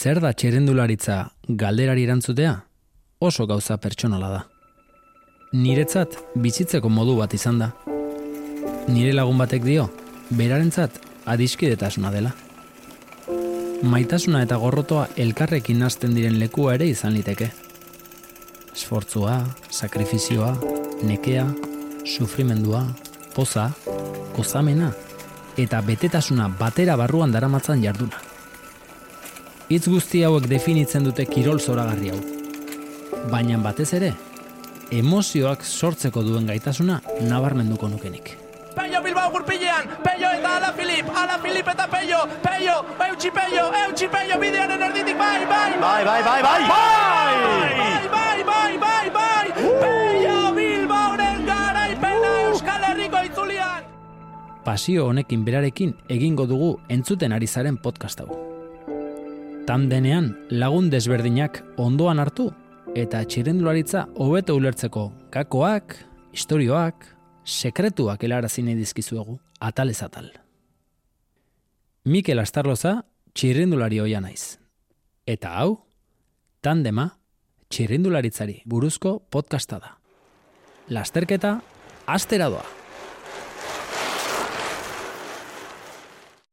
Zer da txerendularitza galderari erantzutea? Oso gauza pertsonala da. Niretzat bizitzeko modu bat izan da. Nire lagun batek dio, berarentzat adiskidetasuna dela. Maitasuna eta gorrotoa elkarrekin nazten diren lekua ere izan liteke. Esfortzua, sakrifizioa, nekea, sufrimendua, poza, gozamena eta betetasuna batera barruan daramatzan jarduna. Hitz guzti hauek definitzen dute kirol zoragarri hau. Baina batez ere, emozioak sortzeko duen gaitasuna nabarmenduko nukenik. Peio Bilbao gurpilean, Peio eta Ala Filip, Ala Filip eta Peio, Peio, Eutxi Peio, Eutxi Peio, bidearen erditik, bai, bai, Bai, bai, bai, bai! bai, bai, bai, bai, bai, Peio Bilbaoren garaipena Euskal Herriko itzulian. Pasio honekin berarekin egingo dugu entzuten ari zaren podcast hau. Tandenean lagun desberdinak ondoan hartu eta txirendularitza hobeto ulertzeko gakoak, istorioak, sekretuak helarazi nahi dizkizuegu, atalez atal. Mikel Astarloza txirrendulari hoia naiz. Eta hau, tandema txirrendularitzari buruzko podcasta da. Lasterketa, astera doa.